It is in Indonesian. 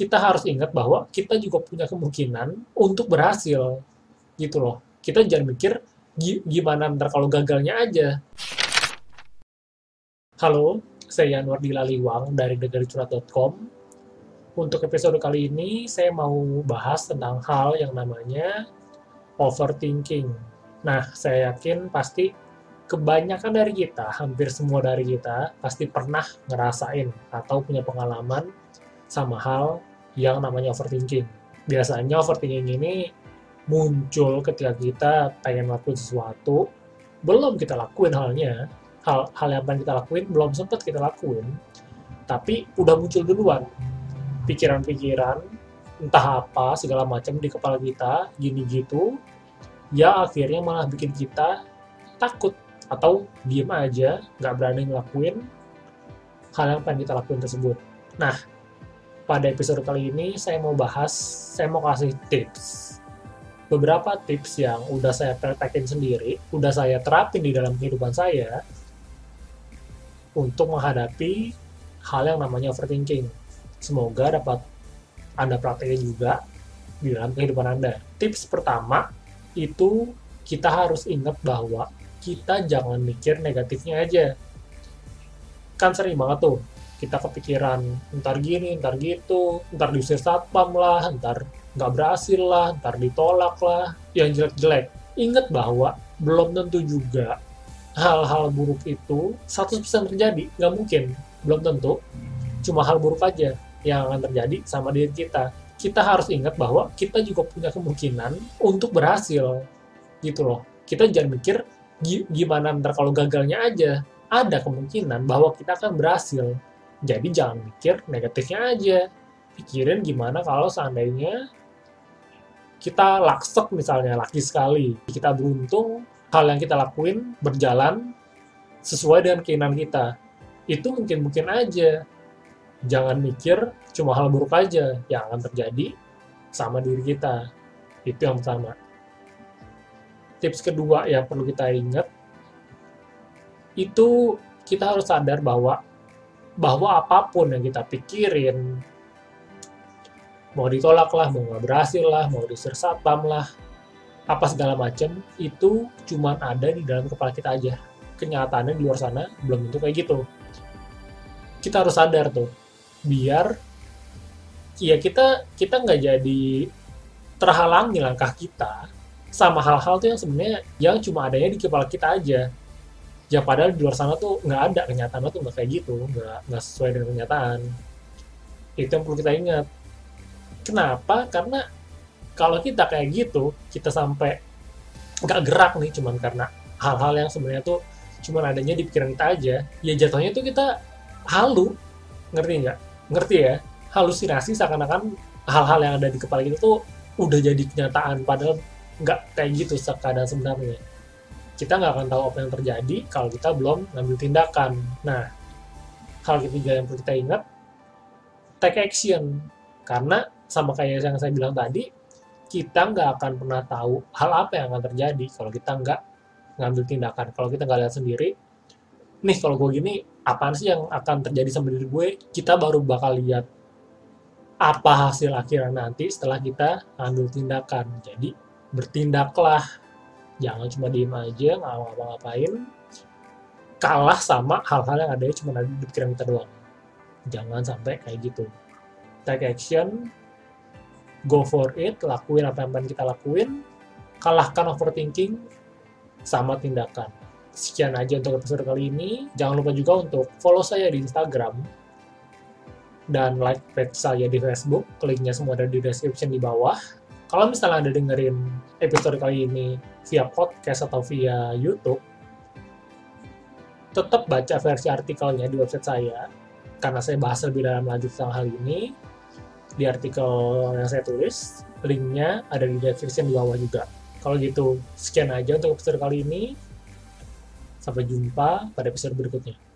kita harus ingat bahwa kita juga punya kemungkinan untuk berhasil. Gitu loh. Kita jangan mikir gimana ntar kalau gagalnya aja. Halo, saya Yanwar Dilaliwang dari negaricurat.com. Untuk episode kali ini, saya mau bahas tentang hal yang namanya overthinking. Nah, saya yakin pasti kebanyakan dari kita, hampir semua dari kita, pasti pernah ngerasain atau punya pengalaman sama hal yang namanya overthinking. Biasanya overthinking ini muncul ketika kita pengen lakuin sesuatu, belum kita lakuin halnya, hal, hal yang pengen kita lakuin belum sempat kita lakuin, tapi udah muncul duluan. Pikiran-pikiran, entah apa, segala macam di kepala kita, gini gitu, ya akhirnya malah bikin kita takut atau diem aja, nggak berani ngelakuin hal yang pengen kita lakuin tersebut. Nah, pada episode kali ini saya mau bahas, saya mau kasih tips. Beberapa tips yang udah saya praktekin sendiri, udah saya terapin di dalam kehidupan saya untuk menghadapi hal yang namanya overthinking. Semoga dapat Anda praktekin juga di dalam kehidupan Anda. Tips pertama itu kita harus ingat bahwa kita jangan mikir negatifnya aja. Kan sering banget tuh, kita kepikiran ntar gini, ntar gitu, ntar diusir satpam lah, ntar nggak berhasil lah, ntar ditolak lah, yang jelek-jelek. Ingat bahwa belum tentu juga hal-hal buruk itu 100% terjadi, nggak mungkin, belum tentu. Cuma hal buruk aja yang akan terjadi sama diri kita. Kita harus ingat bahwa kita juga punya kemungkinan untuk berhasil, gitu loh. Kita jangan mikir gimana ntar kalau gagalnya aja. Ada kemungkinan bahwa kita akan berhasil jadi jangan mikir negatifnya aja. Pikirin gimana kalau seandainya kita laksek misalnya, laki sekali. Kita beruntung, hal yang kita lakuin berjalan sesuai dengan keinginan kita. Itu mungkin-mungkin aja. Jangan mikir cuma hal buruk aja yang akan terjadi sama diri kita. Itu yang pertama. Tips kedua yang perlu kita ingat, itu kita harus sadar bahwa bahwa apa pun yang kita pikirin, mau ditolak lah, mau nggak berhasil lah, mau diser satpam lah, apa segala macam itu cuma ada di dalam kepala kita aja. Kenyataannya di luar sana belum tentu kayak gitu. Kita harus sadar tuh, biar ya kita kita nggak jadi terhalangi langkah kita sama hal-hal tuh yang sebenarnya yang cuma adanya di kepala kita aja ya padahal di luar sana tuh nggak ada kenyataan tuh nggak kayak gitu nggak nggak sesuai dengan kenyataan. Itu yang perlu kita ingat. Kenapa? Karena kalau kita kayak gitu kita sampai nggak gerak nih cuman karena hal-hal yang sebenarnya tuh cuman adanya di pikiran kita aja ya jatuhnya tuh kita halu. Ngerti nggak? Ngerti ya? Halusinasi seakan-akan hal-hal yang ada di kepala kita tuh udah jadi kenyataan padahal nggak kayak gitu keadaan sebenarnya kita nggak akan tahu apa yang terjadi kalau kita belum ngambil tindakan. Nah, hal ketiga yang perlu kita ingat, take action. Karena sama kayak yang saya bilang tadi, kita nggak akan pernah tahu hal apa yang akan terjadi kalau kita nggak ngambil tindakan. Kalau kita nggak lihat sendiri, nih kalau gue gini, apaan sih yang akan terjadi sama diri gue? Kita baru bakal lihat apa hasil akhirnya nanti setelah kita ambil tindakan. Jadi, bertindaklah jangan cuma diem aja nggak ngapa-ngapain. Kalah sama hal-hal yang ada cuma ada di pikiran kita doang. Jangan sampai kayak gitu. Take action. Go for it. Lakuin apa yang kita lakuin. Kalahkan overthinking sama tindakan. Sekian aja untuk episode kali ini. Jangan lupa juga untuk follow saya di Instagram. Dan like page saya di Facebook. Linknya semua ada di description di bawah kalau misalnya Anda dengerin episode kali ini via podcast atau via YouTube, tetap baca versi artikelnya di website saya, karena saya bahas lebih dalam lanjut tentang hal ini, di artikel yang saya tulis, linknya ada di description di bawah juga. Kalau gitu, sekian aja untuk episode kali ini. Sampai jumpa pada episode berikutnya.